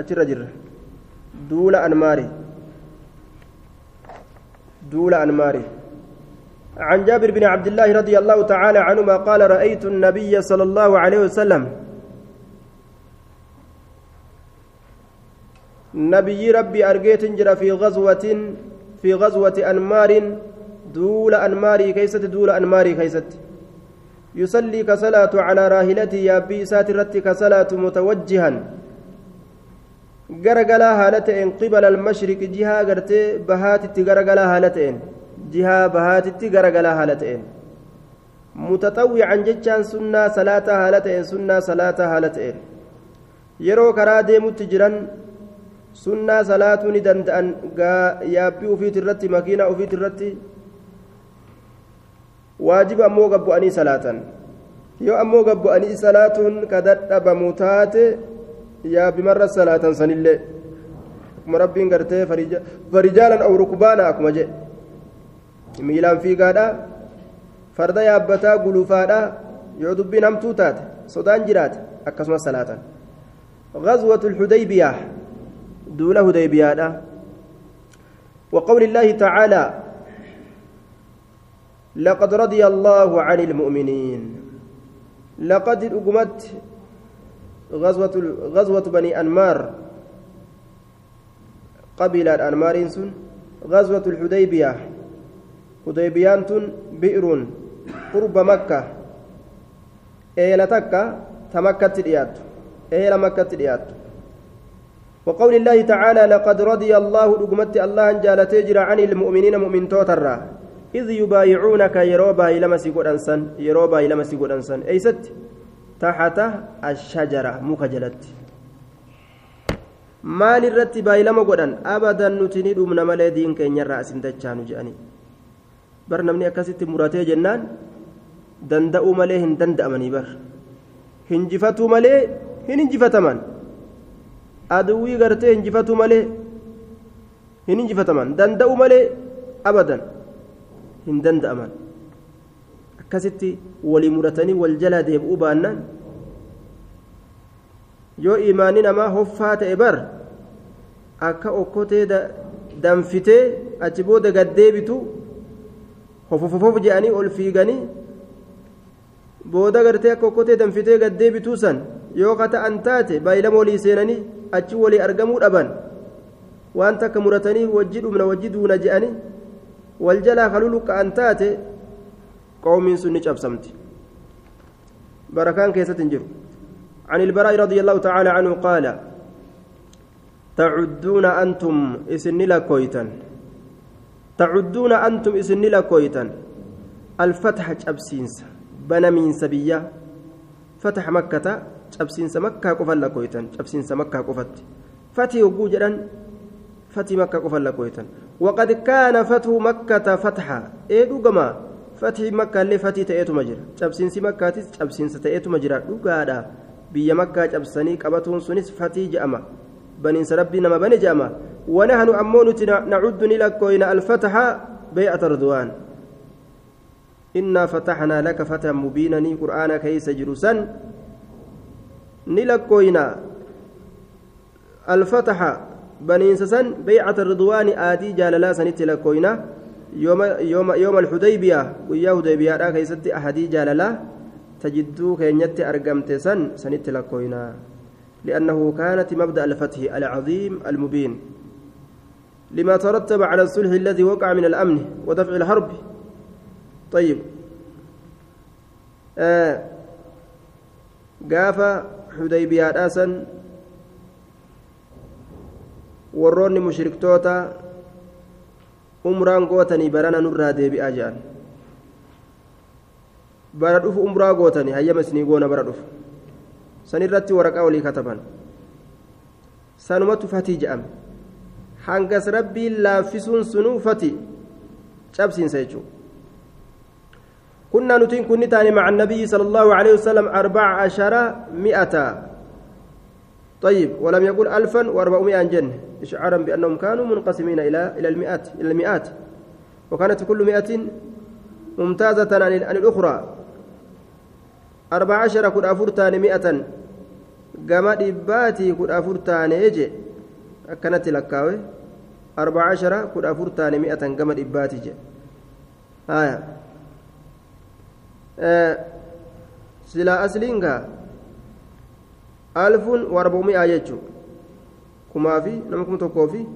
achirra jirra. Duula anmaari duula anmaari عن جابر بن عبد الله رضي الله تعالى عنهما قال رأيت النبي صلى الله عليه وسلم نبي ربي أرجيت جرى في غزوة في غزوة أنمار دول أنماري كيست دول أنماري كيست يصلي كصلاة على راهلته يا بي ساترتي كصلاة متوجها garagalaa haala ta'een qibala almashriqi jihaa gartee bahaatitti garagalaa haala ta'een jihaa bahaatitti garagalaa haala ta'een mutaxawwican jechaan sunnaa salaataa haala ta'een sunnaa salaataa haala ta'een yeroo karaa deemutti jiran sunnaa salaatuu ni danda'an yaabbii ufiit irratti makiinaa ufiit irratti waajiba ammoo gabbu'anii salaatan yoo ammoo gabbu'anii salaatuun ka dadhabamu taate yaabbi marra salaatan sanillee akkuma rabbiin gartee farijaalan aw rukbaana akkuma jedhe miilaan fiigaadha farda yaabbataa gulufaadha yoo dubbiin hamtuu taate sodaan jiraate akkasumas salaatan غزوة الحديبية دون هديبية وقول الله تعالى لقد رضي الله عن المؤمنين لقد أقمت غزوة غزوة بني أنمار. قبيلة أنمار سن. غزوة الحديبية. حديبيان بئر قرب مكة. إيلة تكة تمكة تليات إيلة مكة تليات وقول الله تعالى لقد رضي الله رقمت الله أن جال تجرى عن المؤمنين مؤمن توترا. إذ يبايعونك يروبا إلى مسيقود أنسان يروبا إلى مسيقود أنسان أي ست. taxata ashajara muka jalatti. Maal irratti baay'ilama godhan? Abadan nuti ni dhumna malee diin keenyarraa asin dachaanu jedhanii bar namni akkasitti muratee jennaan danda'uu malee hin danda'amanii bar. Hinjifatuu malee hin hinjifataman aduwwii gartee hinjifatuu malee hin hinjifataman danda'uu malee abadan hin danda'aman. Akkasitti walii muratanii wal jalaa deebi'uu yoo imaanni namaa hoffaa ta'e bar akka okkotee danfitee achi booda gaddeebitu hofofofof jedhanii ol fiiganii booda gartee akka okkotee danfitee gaddeebituu san yoo kata'an taate baay'ilama walii seenanii achi walii argamuu dhaban waan takka muratanii wajji dhumna wajji duuna jedhanii wal jalaa kaluluqqa'an taate qoomiin sun ni cabsamti. Barakaan keessatti hin jiru عن البراء رضي الله تعالى عنه قال تعدون أنتم إسن لكويتا تعدون أنتم إسن لكويتا الفتح أبسينس بنمين سبية. فتح مكة أبسينس مكة قفل لكويتا أبسينس مكة قفت فتي وجوجا فتي مكة قفل لكويتا وقد كان فتح مكة فتحا. إيه دوغما فتح مكة اللي فتي تأتو مجرى. أبسينس مكة أبسينس تأتو مجرى. دوغادا. Biyya makkaa cabsanii qabatuun sunis fatii je'ama baniinsa rabbii nama bane je'ama nacuddu ni lakkooyna alfataxa bey'ata ridwaan innaa fataxnaa laka fatahan mubiinanii qur'aana keeysa jiru san ni lakkooyna alfataxa baniinsa san bey'ata ridwaani aadii jaalalaa sanitti lakkooyna yooma alxudaybiya guyyaa hudaybiyaadhaa keeysatti ahadii jaalalaa تجدو كينيت أرقمت سن سنت لكوينا. لأنه كانت مبدأ الفتح العظيم المبين. لما ترتب على الصلح الذي وقع من الأمن ودفع الحرب. طيب. آه. قاف حديبية آسن warroonni mushriktoota umraan gootanii barana nurraa deebi'aa jedhan bara dhufu umraa gootanii hayyama isinii goona bara dhufu san irratti waraqaa walii kataban sanumatu fatii jedhame hangas rabbiin laaffisuun sunuu fatii cabsiinsa jechuudha كنا نتين كن تاني مع النبي صلى الله عليه وسلم أربع عشر مئة طيب ولم يقل ألفا وأربعمائة جنة إشعارا بأنهم كانوا منقسمين إلى إلى المئات إلى المئات وكانت كل مئة ممتازة عن الأخرى أربع عشر كن أفرتان مئة gama dhibbaatii kudha afur taanee je akkanatti lakkaawe arbaca ashara kudha afur taane mi'atan gama dhibbaatii je haya silaa asliin gaa alfuun warbumi'aa jechuun kumaa fi nama kuma tokkoo fi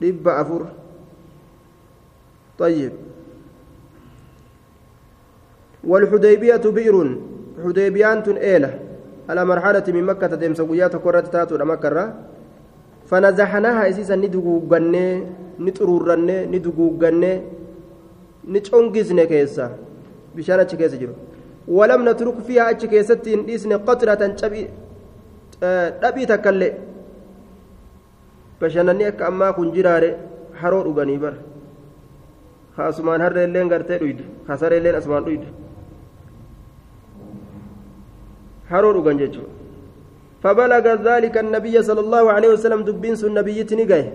dhibba afur طيب والحديبية بئر. حديبيان إيلة. على مرحلة من مكة تدمس قيات كرة تاتو مكة فنزحناها إسيسا ندقوقني نترورني ندقوقني نتشونجزني كيسا. بشانة كيسا جرو. ولم نترك فيها أتش كيستي إسني قطرة شبي dhabii takkallee bashannanni akka ammaa kun jiraare haroo dhuganii bara haasumaan harree illeen gartee dhuydu hasaree illeen haroo dhugan jechuudha فبلغ ذلك النبي صلى الله عليه وسلم دبين سن نبي تنقيه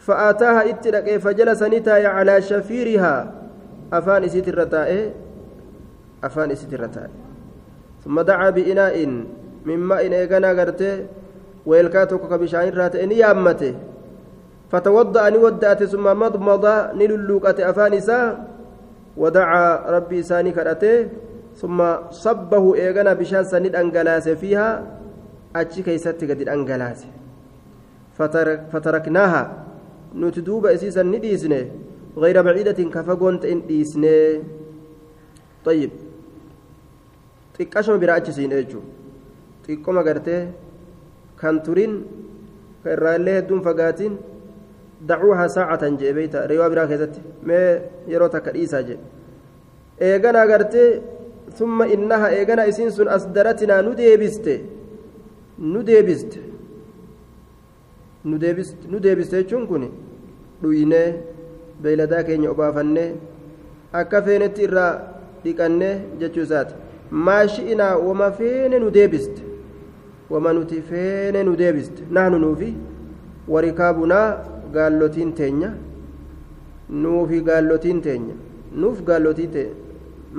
فآتاها اتلك فجلس نتاي على شفيرها. أفان إسيت الرتاء أفان إسيت الرتاء ثم دعا بإناء مما إن إيقنا قرته. ويلكاتك كبشان رات إن يامته فتوضأ نودأت ثم مضمض نللوكة أفانسا ودعا ربي ساني كرته ثم صبه إيقنا بشان سند أنجلاس فيها أتشي كيست قد أنجلاس فترك فتركناها نتدوب أسيسا نديسنه غير بعيدة كفقونت إن ديسنه طيب gartee kan turin ka irraallee hedduun fagaatiin dacuuhaa saacatan jee beeyta riwaa biraa keessatti mee yeroo takka dhiisaa jee eegana gartee eegana isiin sun asdaratinaa nu deebiste nu deebiste nu deebiste jechuun kun dhuynee beeyladaa keenya obaafannee akka feenetti irraa dhiqannee jechuu isaati maashi'inaa wama feene nu deebiste wama nuti feene nu deebiste nahnu nuufi warikaabunaa gaallotiin teenya nuufi gaallotiin teenya nuuf gaallotii teenya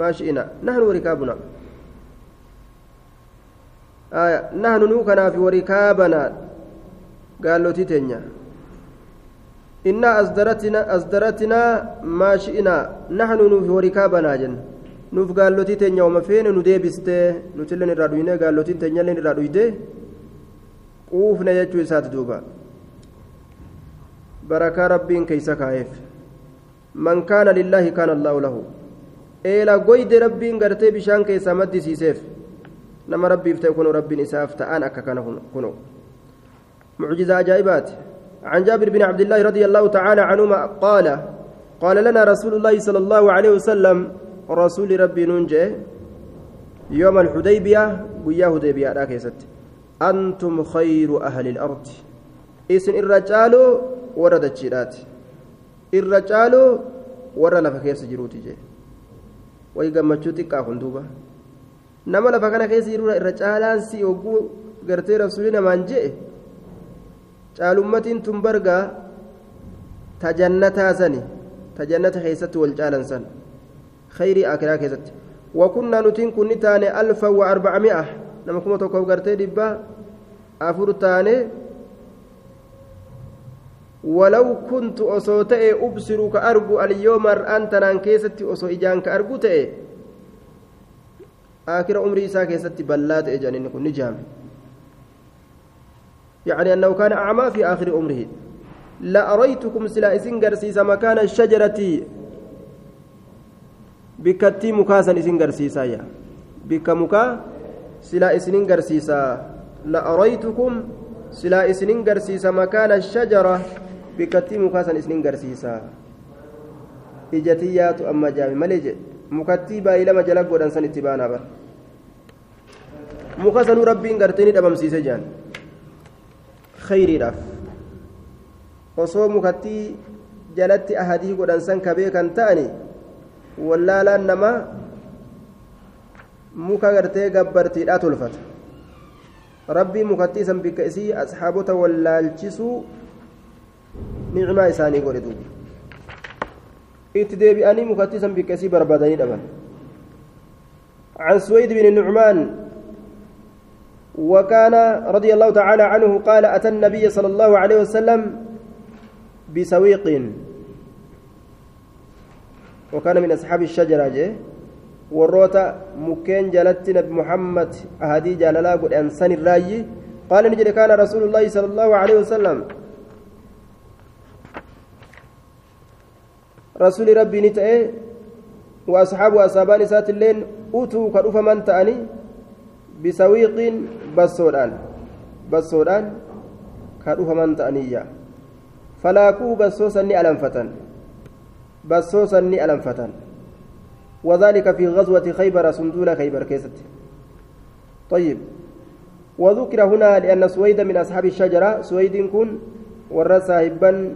maashi'inaa nahnu warikaabunaa nahnu nuu kanaafi warikaabanaa gaallotii teenya innaa asdaratinaa maashi'inaa nahnu nuufi warikaabanaa jenna nuuf gaallotii teenya wama feene nu deebistee nutilleen irraa dhuyne gaallotiin teenyalleen irraa dhuyde quufne jechuu isaati duuba barakaa rabbiin keeysa kaa'eef man kaana lillaahi kaana allaahu lahu eela goyde rabbiin gartee bishaan keessaa maddisiiseef nama rabbiif ta'e kunoo rabbiin isaaf ta'an akka kana kunoo. Mucjiza ajaa'ibaati. عن جابر بن عبد الله رضي الله تعالى عنهما قال قال لنا رسول الله صلى الله عليه وسلم رسول ربي ننجي يوم الحديبية ويا هديبية أنتم خير أهل الأرض إسن الرجال ورد الشيرات الرجال ورد لفكيس جروتي جي ويقمتشو تقا خندوبة نما لفكنا كيس جرورة الرجالان سي وقو قرتي رسولنا من جئ caalummatiin tun bargaa tajannataa sani tajannata keessatti wal caalan san khayrii akiraa keessatti wakunnaa nutiin kunni taane alfa wa arbacami'a nama kuma tokkoof gartee dhibba afur taane ولو كنت أصوتئ أبصر كأرجو اليوم أنت نان كيستي أصو إجان كأرجو تئ آخر عمري سا كيستي بلات إجان إن كن نجام. يعني أنه كان أعمى في آخر عمره. لا أريتكم سلا إسن قرسيسا مكان الشجرة. بكتي مكاسا إسن قرسيسا يا بك مكا سلا قرسيسا لا أريتكم سلا إسن قرسيسا مكان الشجرة. بكتي مكاسا إسن قرسيسا إجتيات أما جامي مليج مكتي باي لما جلق ودنسان اتبانا بر مكاسا ربين قرتني دبم سيسا جان khayriidhaaf osoo mukattii jalatti ahadii godhan san ka beekan ta'ani wallaalaan nama muka gartee gabbartiidhaa tolfata rabbii mukattii san bikka isii asxaabota wallaalchisuu godhe duuba. Itti deebi'anii mukattii san bikka isii barbaadanii dhaban. عن سويد بن النعمان وكان رضي الله تعالى عنه قال أتى النبي صلى الله عليه وسلم بسويق وكان من أصحاب الشجرة جي وروتا مكين جلت نبي محمد أهدي جلالا قد أنسان الراجي قال نجد كان رسول الله صلى الله عليه وسلم رسول ربي نتأي وأصحاب أصحابان سات اللين أوتوا كرف من تأني بسويق بسودان بسودان كرف من تأنية. فلاكوا بسوسا ألنفة بسوسا ألنفة وذلك في غزوة خيبر سندول خيبر كيست. طيب وذكر هنا لأن سويد من أصحاب الشجرة سويد كن ورى صاحبا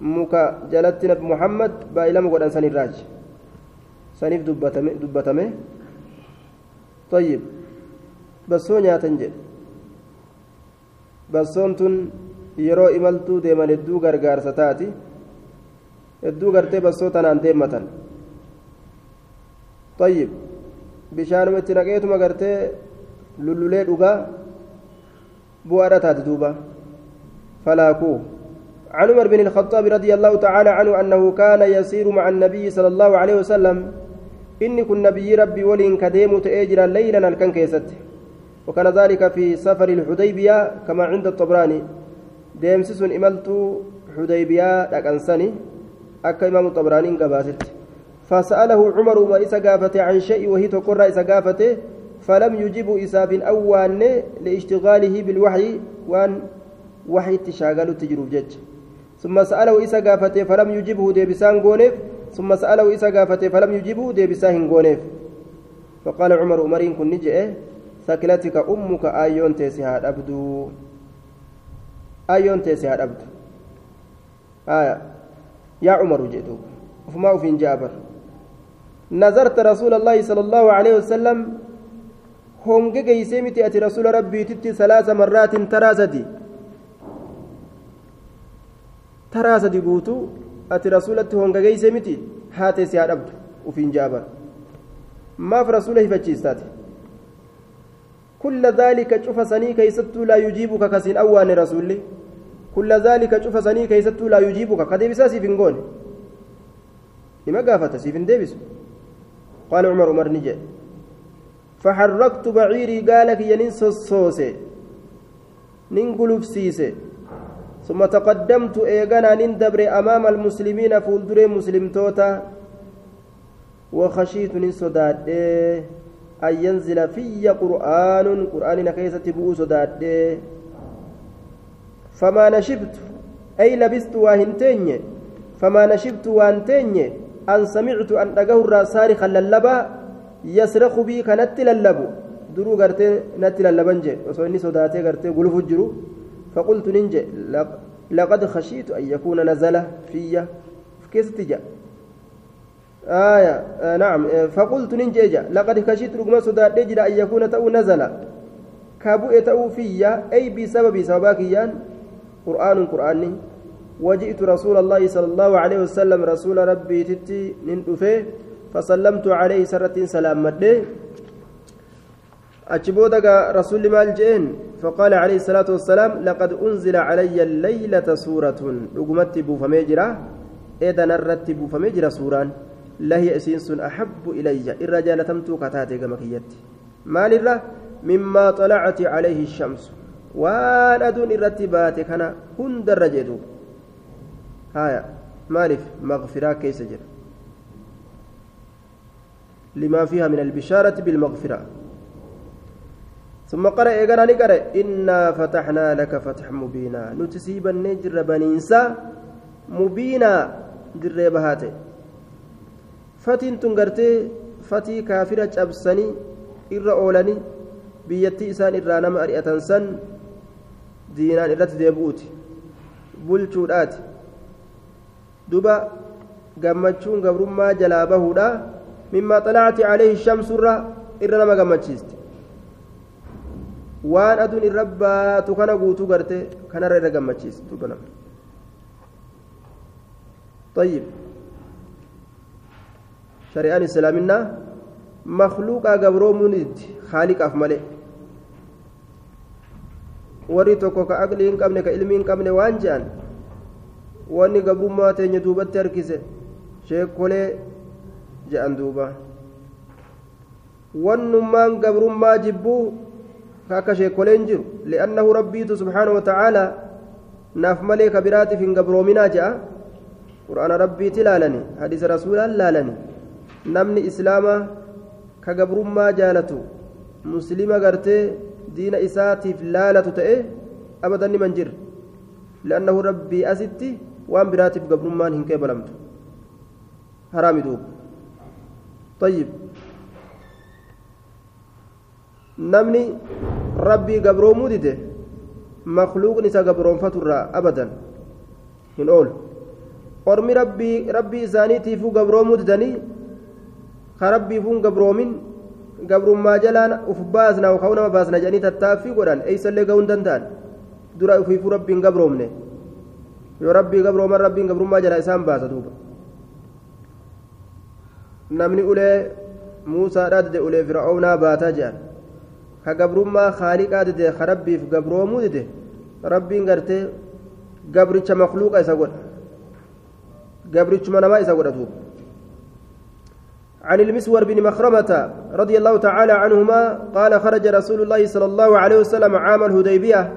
مكا جلتنا محمد بايلم قد أنسان الراج سنيف دبتمه دبتمه طيب بسو نياتن جد بسون تن yeroo imaltuu deeman hedduu gargaarsa taati hedduu gartee bassoo tanaan deemmatan طيب bishaanuma itti naqeetuma gartee lullulee dhugaa bu'aadha taate duuba falaakuu عن عمر بن الخطاب رضي الله تعالى عنه أنه كان يسير مع النبي صلى الله عليه وسلم. إني كن نبي ربي ولين كديم تأجرا ليلا الكن كيست وكان ذلك في سفر الحديبية كما عند الطبراني. ديمسس إملت حديبية لكنسني أكا إمام الطبراني قباست فسأله عمر عمر إسا عن شيء وهي تقر إسا فلم يجب إساف أوان لاشتغاله بالوحي وأن وحي تشاغل تجرب جج. ثم سأله إسا قافته فلم يجبه ديبسان قونيف. ثم سأله إسا قافته فلم يجبه ديبسان قونيف. فقال عمر عمرين كن نجئ ثكلتك أمك آيون تيسها أبدو آيون تيسها أبدو آية يا عمر جئتو وفما في جابر. نظرت رسول الله صلى الله عليه وسلم geeysee miti ati rasuula rabbiititti salaasa marraatin taraa sadi taraa sadi guutuu ati rasuulatti honga geeysee miti haatee si haa dhabdu ufiin jaabar maaf rasuula hifachiistaati. كل ذلك شوف سني كيستو لا يجيبك كسين أوان رسولي كل ذلك شوف سني كيستو لا يجيبك كدي بساسي فينغون لما قافت سيفن ديبس قال عمر عمر نجي فحركت بعيري قالك ينين سوسوسي ننقلب سيسي ثم تقدمت إيغانا نندبر أمام المسلمين فولدر مسلم توتا وخشيت ننسداد أن ينزل في قرآن قرآن نكيسة بؤو سداد فما نشبت أي لبست واهنتين فما نشبت وانتين أن سمعت أن أجهر صارخا للبا bii kanatti lallabu duruu gartee natti lallaban jee osoo inni sodaatee gartee gulufu jiru فقلت ننجي لقد خشيت أن يكون نزل في كيف تجا آية آه نعم فقلت ننجي لقد خشيت رقم صداد أن يكون تأو نزل. كابو تأو في أي بسبب سبباكيان قرآن قرآني وجئت رسول الله صلى الله عليه وسلم رسول ربي تتي نندفه فسلمت عليه سرة سلام مدي أجبودك رسول مال جين فقال عليه الصلاة والسلام لقد أنزل علي الليلة سورة. رقمت بوفميجرة إذا نرت بوفميجرة سوران. لا هي أسينس أحب إلي الرجال تمتو كتاتي كمكيت مال الره مما طلعت عليه الشمس. waan aduun irratti baate kana hundarra jedhu haya maaliif maqfiraa keessa jira من البشارة بالمغفرة. ثم قرأ إيقنا نقرأ إنا فتحنا لك فتح مبينا. نتسيب النجر بنينسا مبينا جر بهاته فتين تنقرتي فتي كافرة أبسني إر أولني isaan irraa nama ari'atan san diinaan irratti deebi'uuti bulchuudhaati duba gammachuun gabrummaa jalaa bahuudha مما طلعت عليه الشمس الرا إرنا ما قمتشيست waan aduun irra baatu kana guutuu garte kanarra irra gammachiistu duuba nama طيب شريعة إسلامنا مخلوقا قبرو منيد خالق أفمله warri tokko ka aqlii hin qabne ka ilmii hin qabne waan je'an wanni gabrummaa teenya duubatti harkise sheekolee je'an duuba wannummaan gabrummaa jibbuu akka sheekoleen jiru li'annahu rabbiitu subxaanahu watacaalaa naaf malee ka biraatiif hin gabroominaa je'a qur'aana rabbiiti laalani hadiisa rasuulaan laalani namni islaamaa ka gabrummaa jaalatu muslima gartee diina isaatiif laalatu ta'e abadan niman jirre li'annahu rabbii asitti waan biraatiif gabrummaan hin qeebalamtu haraami duuba طيب namni rabbii gabroomuu dide makluuqni isa gabroonfaturraa abadan hin oolu. Ormi rabbii rabbii isaaniitiifuu gabroomuu didanii ka rabbiifuun gabroomin gabrummaa jalaan uf baasna yookaan nama baasna jedhanii tattaaffii godhan eeysallee ga'uu hin danda'an? Dura ufiifuu rabbiin gabroomne? Yoo rabbii gabrooman rabbiin gabrummaa jala isaan baasa duuba. Namni ulee muusaadhaa dide ulee fir'aawnaa baataa jedhan ka gabrummaa haaliqaa dide ka rabbiif gabroomuu dide rabbiin gartee gabricha makluuqa isa godha. Gabrichuma namaa isa godha عن المسور بن مخرمة رضي الله تعالى عنهما قال خرج رسول الله صلى الله عليه وسلم عام الهديبية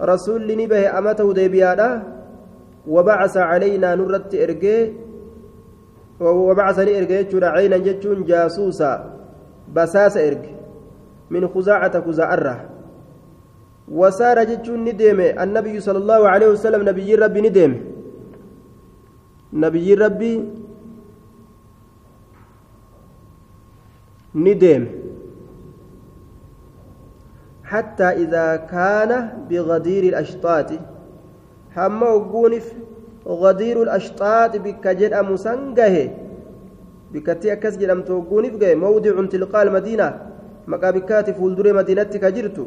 رسول نبه أمة هديبية وبعث علينا نرت إرجي وبعثني إرجي عينا جتون جاسوسا بساس إرجي من خزاعة خزاعرة. وسار جتون ندم النبي صلى الله عليه وسلم نبي ربي ندم نبي ربي ندم حتى إذا كان بغدير الأشطاط. حما وقونف غدير الأشطاط بكجد مسنجه بكتي أكس جلم توقونف موضع تلقاء المدينة. مقابكات فولدر مدينة كجرت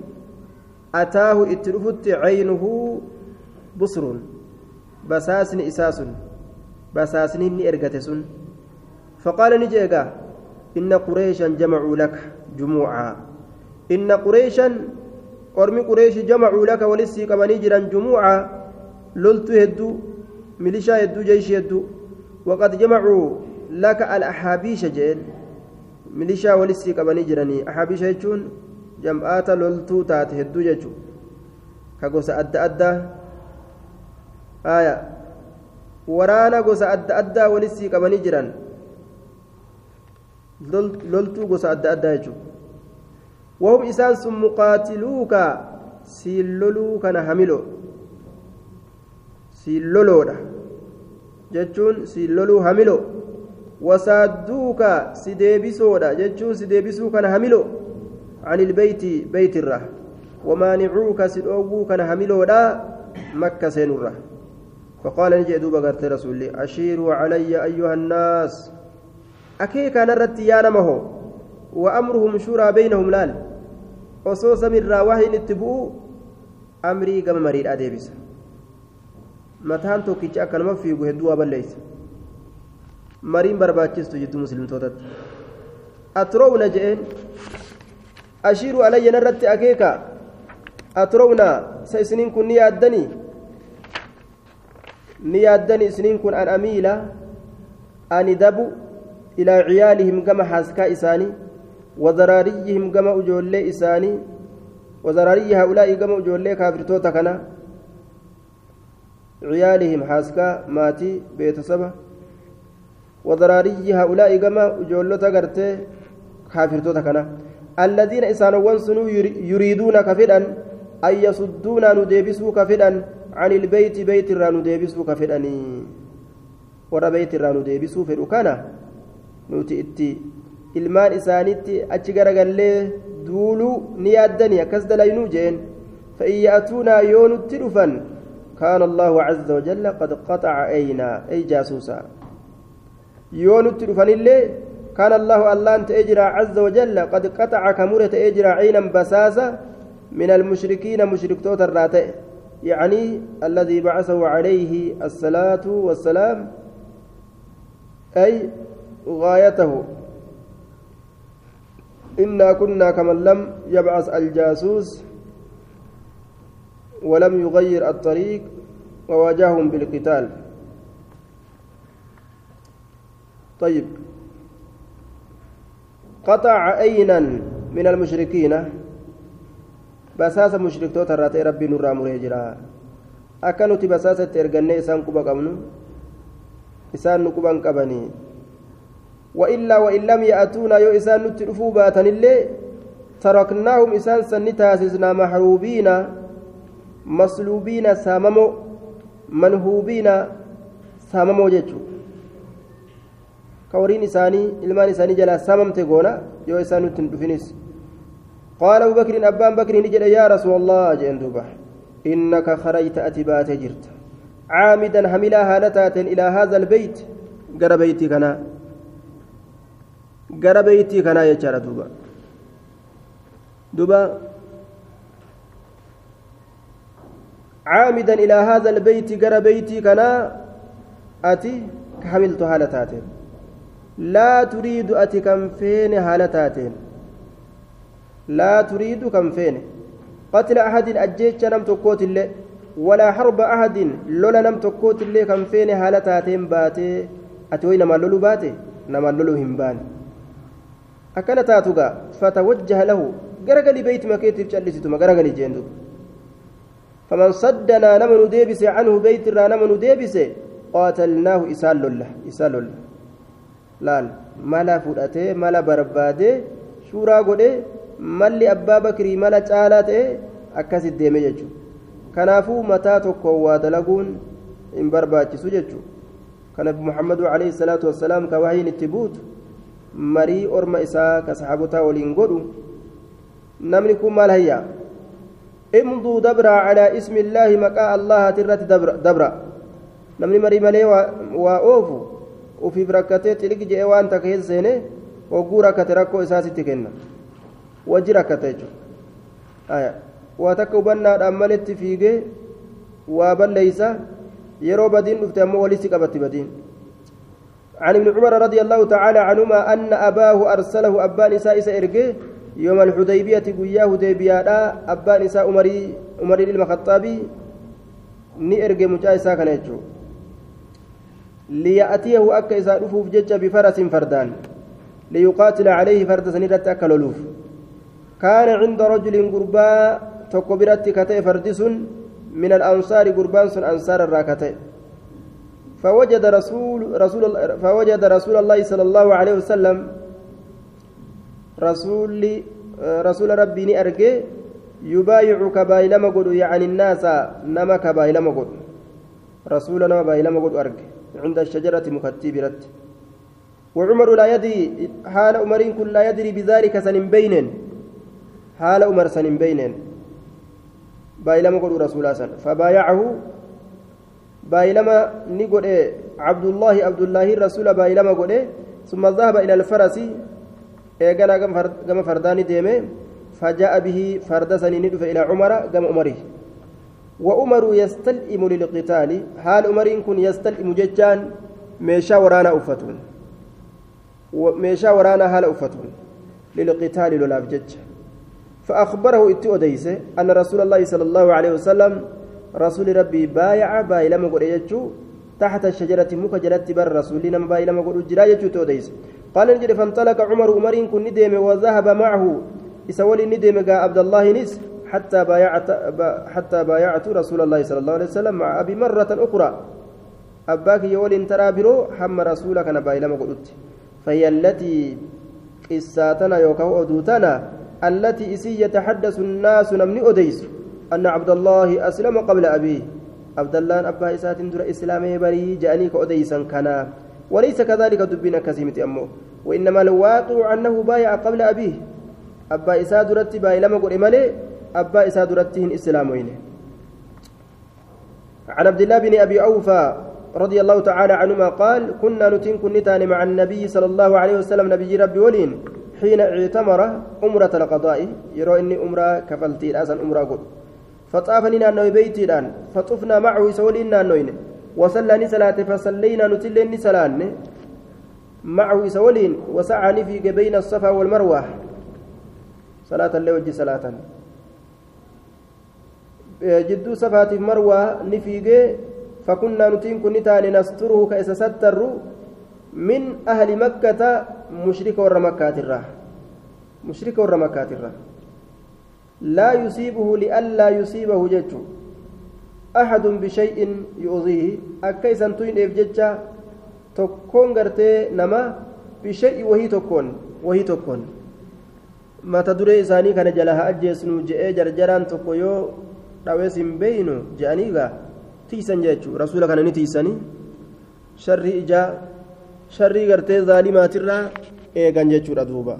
أتاه اترفت عينه بصر. بساسن إساس بساسن إرقتسن فقال نجيغا إن قريشا جمعوا لك جموعا. إن قريشا قرمي قريش جمعوا لك ولسي كماني جرا جموعا. لولت هدو ميليشا هدو جيش هدو وقد جمعوا لك الأحابيش جيل ميليشا ولسي كماني جراني أحابيش يجون جمعات لولتو تات هدو جيشو كغوسا أدى أدى آية ورانا غوسا أدى أدى ولسي كماني جران loltuu gosa adda addaa jechuudha wahum isaan sun muqaatiluuka siin loluu kana hamiloo siin loloodha jechuun siin loluu hamiloo wasaadduuka si deebisoodha jechuun si deebisuu kana hamiloo عن البيت بيت الره ومانعوك سدوغو كان هميلودا مكة سينورة فقال نجي دوبا قرت رسولي أشيروا علي أيها الناس hoo wa amruhum shuraa baynahum laal osoo samirraa wahiin itti bu'u amrii gama mariidhaa deebisa mataan tokkichi akkanuma fiigu hedduu waa balleeysa mariin barbaachistu jidduu muslimtootatti atroowna je'een ashiiruu alayyan irratti akeeka atroowna sa isiniin kun ni yaaddanii ni yaaddanii isiniin kun an amiila ani dabu إلى عيالهم كما حاسكا إساني وذراريهم كما أجولي إساني وذراري هؤلاء كما أجولي كافرتوتا كنا عيالهم حاسكا ماتي بيت وذراري هؤلاء كما أجولتا قرتي كافرتوتا كنا. الذين إسانوان سنو يريدون كفدا أن يصدونا نديبسوا كفدا عن البيت بيت الرا نديبسوا كفداني ورا بيت الرا نديبسوا في ilmaan isaanitti achi garagallee duuluu ni yaaddanii akkas dalaynuu jeen فإن يأتونا يون التلفا كان الله عز وجل قد قطع أينا أي جاسوسا. يون التلفا اللي كان الله أنت أجرى عز وجل قد قطع كمرة أجرى عينا بساسا من المشركين مشرك توت الراتئ. يعني الذي بعثه عليه الصلاة والسلام أي غايته. إنا كنا كمن لم يبعث الجاسوس ولم يغير الطريق وواجههم بالقتال. طيب. قطع أينا من المشركين. بساس مشرك توتر راتي ربي نورا مريجرا أكنو تي بساس ترغني إسان كوبا قبنو. إسان نكوبا قبني. وإلا وإن لم يأتونا يو إسان نترفو باتن اللي تركناهم إسان سنتاسسنا محروبين مصلوبين ساممو منهوبين ساممو جيتشو. جيتشو كورين إساني إلمان إساني جلا ساممت غونا يو إسان نترفنس قال أبو بكر أبان بكر نجد يا رسول الله جئن دوبة. إنك خرجت أتبات جرت. عامدا حملا هالتات إلى هذا البيت. قرى بيتي كنا. قرى بيتي كنا يجار دوبة. دوبة. عامدا إلى هذا البيت قرى بيتي كنا. لا تريد أتي كم فين هالتاتين لا تريد كم فين. قتل أحد أجيتش نم تكوت اللي ولا حرب أحد لولا نم تكوت اللي كم فين هالتاتين باتي. أتوي نما لولو باتي نما لولو همبان أكل تاتوغا فتوجه له غرغلي بيت مكيتف جلستما غرغلي جندو فمن صدنا نمن ديبس عنه بيت را نمن ديبس قاتلناه إسال الله إسال الله laal mala fudhatee mala barbaadee suuraa godhee malli abbaa bakrii mala caalaa ta'e akkasit deeme jechuudha kanaafuu mataa tokko waa dalaguun hin barbaachisu jechuudha kanaaf muhammadu alayhi salaatu wassalaam ka wahiin itti buutu marii orma isaa ka saxaabotaa waliin godhu namni kun maal hayyaa imduu dabraa calaa ismi illaahi maqaa allahaati irratti dabra namni marii malee waa oofu ufiif rakkatee xiligi je'ee waan takka keessa seene hogguu rakkate rakkoo isaasitti kenna wajji rakkata jechuudha waa takka hubannaadhaan maletti fiigee waa balleeysa yeroo badiin dhufte ammoo walitti qabatti badiin عن ابن عمر رضي الله تعالى عنهما أن أباه أرسله أبان إساء إساء إرقي يوم الحديبية قياه ديبيا أبان إساء أمري أمري المخطابي ni erge mucaa isaa kana jechuun isaa dhufuuf jecha bifarasin fardaan liyuqaatila calayhi farda san irratti akka loluuf كان عند رجل قربا تكبرت كتئ فردس من الأنصار قربان سن أنصار الراكتئ فوجد رسول رسول فوجد رسول الله صلى الله عليه وسلم رسول رسول ربي أرجي يبايع كبايلما قد يعني الناس نما كبايلما قد رسول نما بايلما قد أرجي عند الشجرة مكتبرت وعمر لا يدري حال عمرين كل لا يدري بذلك سن بينن حال عمر سن بينن بايلما قد رسول الله فبايعه بايلما نقول عبد الله عبد الله الرسول بايلما قد ثم ذهب إلى الفرس. إيقنا كما فرداني ديمه. فجاء به فردسني ندف إلى عمر قام عمره. وعمر يستلئم للقتال. حال عمر كن يستلئم ججان. ميشا ورانا أفتون. ميشا ورانا حال أفتون. للقتال لولا بجج فأخبره إتي أديس أن رسول الله صلى الله عليه وسلم رسول ربي بايع باي لما تحت الشجرة مكجلت بر رسولنا باي لما قل جرا يجو قال نجد فانطلق عمر عمر كن ندم وذهب معه. إسولي ندم عبد الله نس حتى بايعت حتى بايعت رسول الله صلى الله عليه وسلم مع أبي مرة أخرى. أباك يولي ترى برو حم رسولك أنا باي لما قلت. فهي التي قساتنا يوكو أدوتنا التي إسي يتحدث الناس نمني أديس. أن عبد الله أسلم قبل أبيه عبد الله أبا إسات در إسلامي بري جانيك أديسا كان. وليس كذلك دبنا كسيمة أمه. وإنما الواقع أنه بايع قبل أبيه. أبا إسات درت باي لما قل أبا إسات درتهن إسلامين عن عبد الله بن أبي أوفى رضي الله تعالى عنهما قال كنا نتين كنتان مع النبي صلى الله عليه وسلم نبي ربي ولين حين اعتمر أمرة القضاء يرى إني أمرة كفلتي الأسن أمرة قل فطافني نانو بيتي الآن فطفنا معه سولين نانوين. وصلاني صلاة فصلينا نتلين سلان معه سولين وسعني في بين الصفا والمروة. صلاة الليل وجه صلاة. Kun ni taane nasturuhu ka isa sattarru min ahli makkata mushrika warra makkaatirraa mushrika warra makkaatirraa laa yusiibuhu li'allaa yusiibahu jechu axadun bishay'in yu'diihi akka isan tuyneef jecha tokkoon gartee nama bishay'i wahii tokkoon wahii tokkoon mata duree isaanii kana jala haa ajjeesnu je'ee jarjaraan tokko yoo dhawees hin beeynu je'anii gaa tiisan jechuu rasuula kana ni tiisanii sharrii ijaa sharrii gartee zaalimaatirraa eegan jechuudha duuba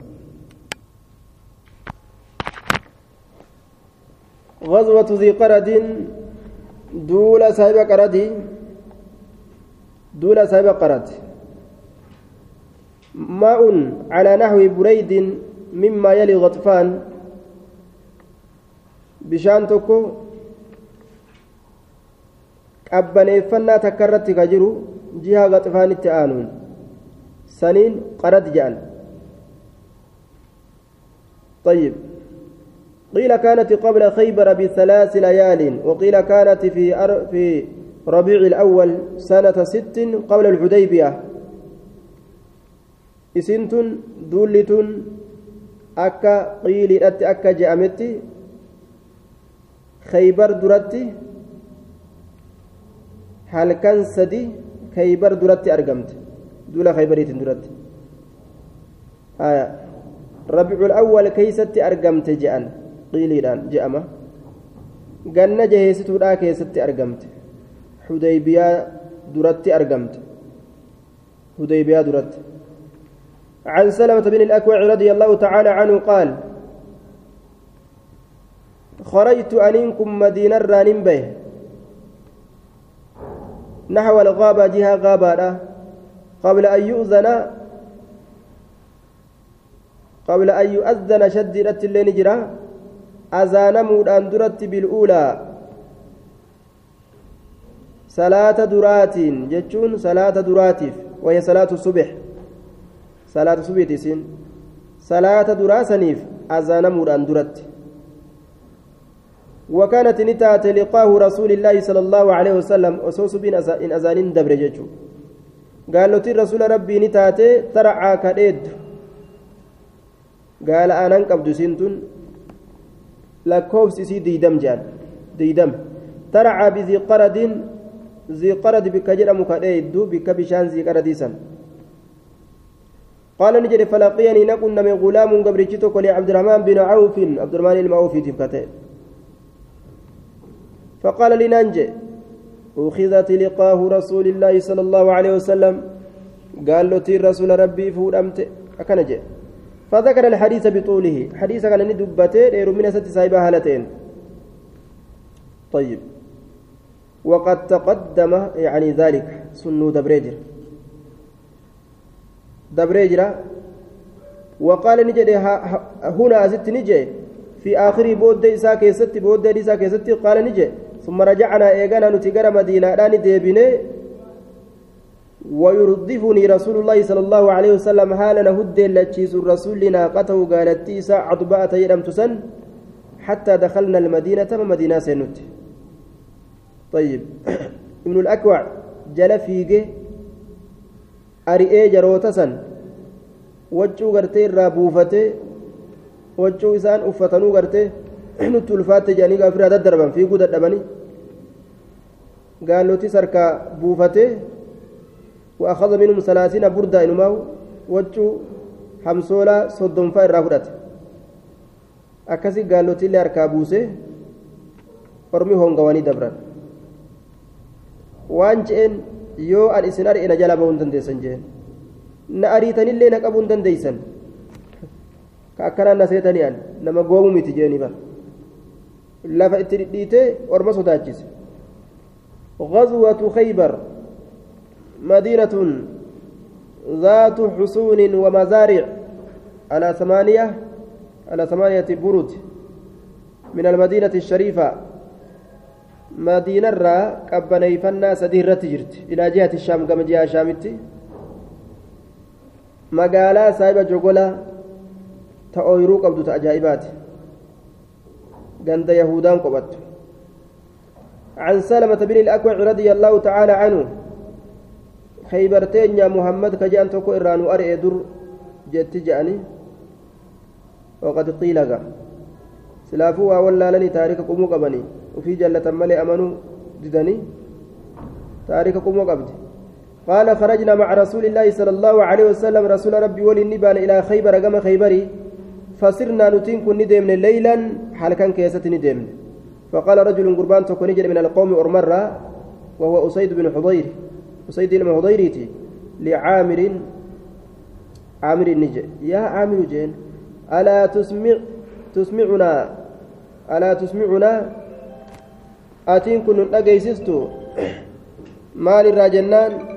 غزوة ذي قرد دول سايب قرد دول سايب قرد ماء على نحو بريد مما يلي غطفان بشان تكو qabbaneeffannaa takka irratti ka jiru jiha gaxifaanitti aanuun. Saniin qarad jedhan طيب قيل كانت قبل خيبر بثلاث ليال وقيل كانت في في ربيع الأول سنة ست قبل الحديبية إسنتن دولتن أكا قيل أكا جأمتي خيبر درتي halkan sadi khaybar duratti argamte duula khaybariitin duratti rabiicul awwal keeysatti argamte je'an qiiliidhaan je'ama ganna jaheessituudhaa keessatti argamte hudaybiyaa duratti argamte hudaybiyaa duratti عن سلمة بن الأكوع رضي الله تعالى عنه قال خرجت أنينكم مدينة رانين به نحو الغابة جهة غابة قبل أن يؤذن قبل أن يؤذن شدرت اللي نجرى أذان مودان درت بالأولى. صلاة درات جتشون صلاة دراتف وهي صلاة الصبح. صلاة الصبح تسين صلاة دراسنيف أذان مودان درت. وكانت نتات لقاه رسول الله صلى الله عليه وسلم أسوس بين إن أذان دبر ججو قال له رسول ربي نتات ترعى كديد. قال أنا انقبض سنتون. lakkoofsi isii diidam jedhan diidam taracaa bizii qaradin zii qarad bikka jedhamu kadheeddu bikka bishaan zii qaradiisan قال نجد فلقيني نقول نمي غلام قبرتشتك لعبد الرحمن بن عوف. عبد الرحمن المعوفي تبكته فقال لي ننجي أخذت لقاه رسول الله صلى الله عليه وسلم. قال له تير رسول ربي فود أمت أكنجي فذكر الحديث بطوله. حديث كان ندبته دير من ست سايبة هالتين. طيب. وقد تقدم يعني ذلك. سنو دبريجر. دبريجر وقال نجد هنا ست نجي. في آخر بود إساء كيست بود إساء كيست قال نجي. ثم رجعنا إيغانا نتقر مدينة داني ديبني ويردفني رسول الله صلى الله عليه وسلم حالا هد لتشيس الرسول ناقته قالت تيسا عطباء يدم تسن؟ حتى دخلنا المدينة مدينة سنت. طيب. ابن الأكوع جل فيجي أرئي جروتسن وجو غرتي رابوفتي وجو إسان أفتنو غرتي nutti ulfaatte jedhanii gaafira daddarban fiiguu dadhabanii gaalotti sarka buufatee وأخذ منهم ثلاثين بردة إنما وجو حمسولا صدم فاير رافدت أكسي قالوا تلي أركابوسي أرمي هونغواني دبران waan je'een yoo an isin ari'e na jala ba'uu dandeessan jeen na ariitanillee na qabuu dandeeysan ka akkanaan na seetanii an nama goomu miti jeeni bara lafa itti dhidhiitee orma sodaachise غزوة خيبر. مدينة ذات حصون ومزارع. على ثمانية على ثمانية برد من المدينة الشريفة. مدينة را قبني فنا سديرة تجرت إلى جهة الشام كما جهة شامتي مقالة سايبة جوغولا تأويرو قبضة أجائبات غند يهودان قبضت عن سلمة بن الأكوع رضي الله تعالى عنه. خيبرتين يا محمد كجان تكو إران أرئ در جت جاني. وقد قيل سلافوا ولا لني تاريخ قومو قبني. وفي جلة ملي أمنوا ددني تاريخ قومو قبدي. قال خرجنا مع رسول الله صلى الله عليه وسلم رسول ربي ولي النبال إلى خيبر كما خيبري. فصرنا نتين كن ندمن ليلا حال كان كيسة ندمن فقال رجل قربان تكون من القوم أرمرة وهو أسيد بن حضير. أسيد بن حضيرتي لعامر عامر النجي يا عامر جين ألا تسمع تسمعنا ألا تسمعنا؟ أتين كن نجيسستو مال الراجنان؟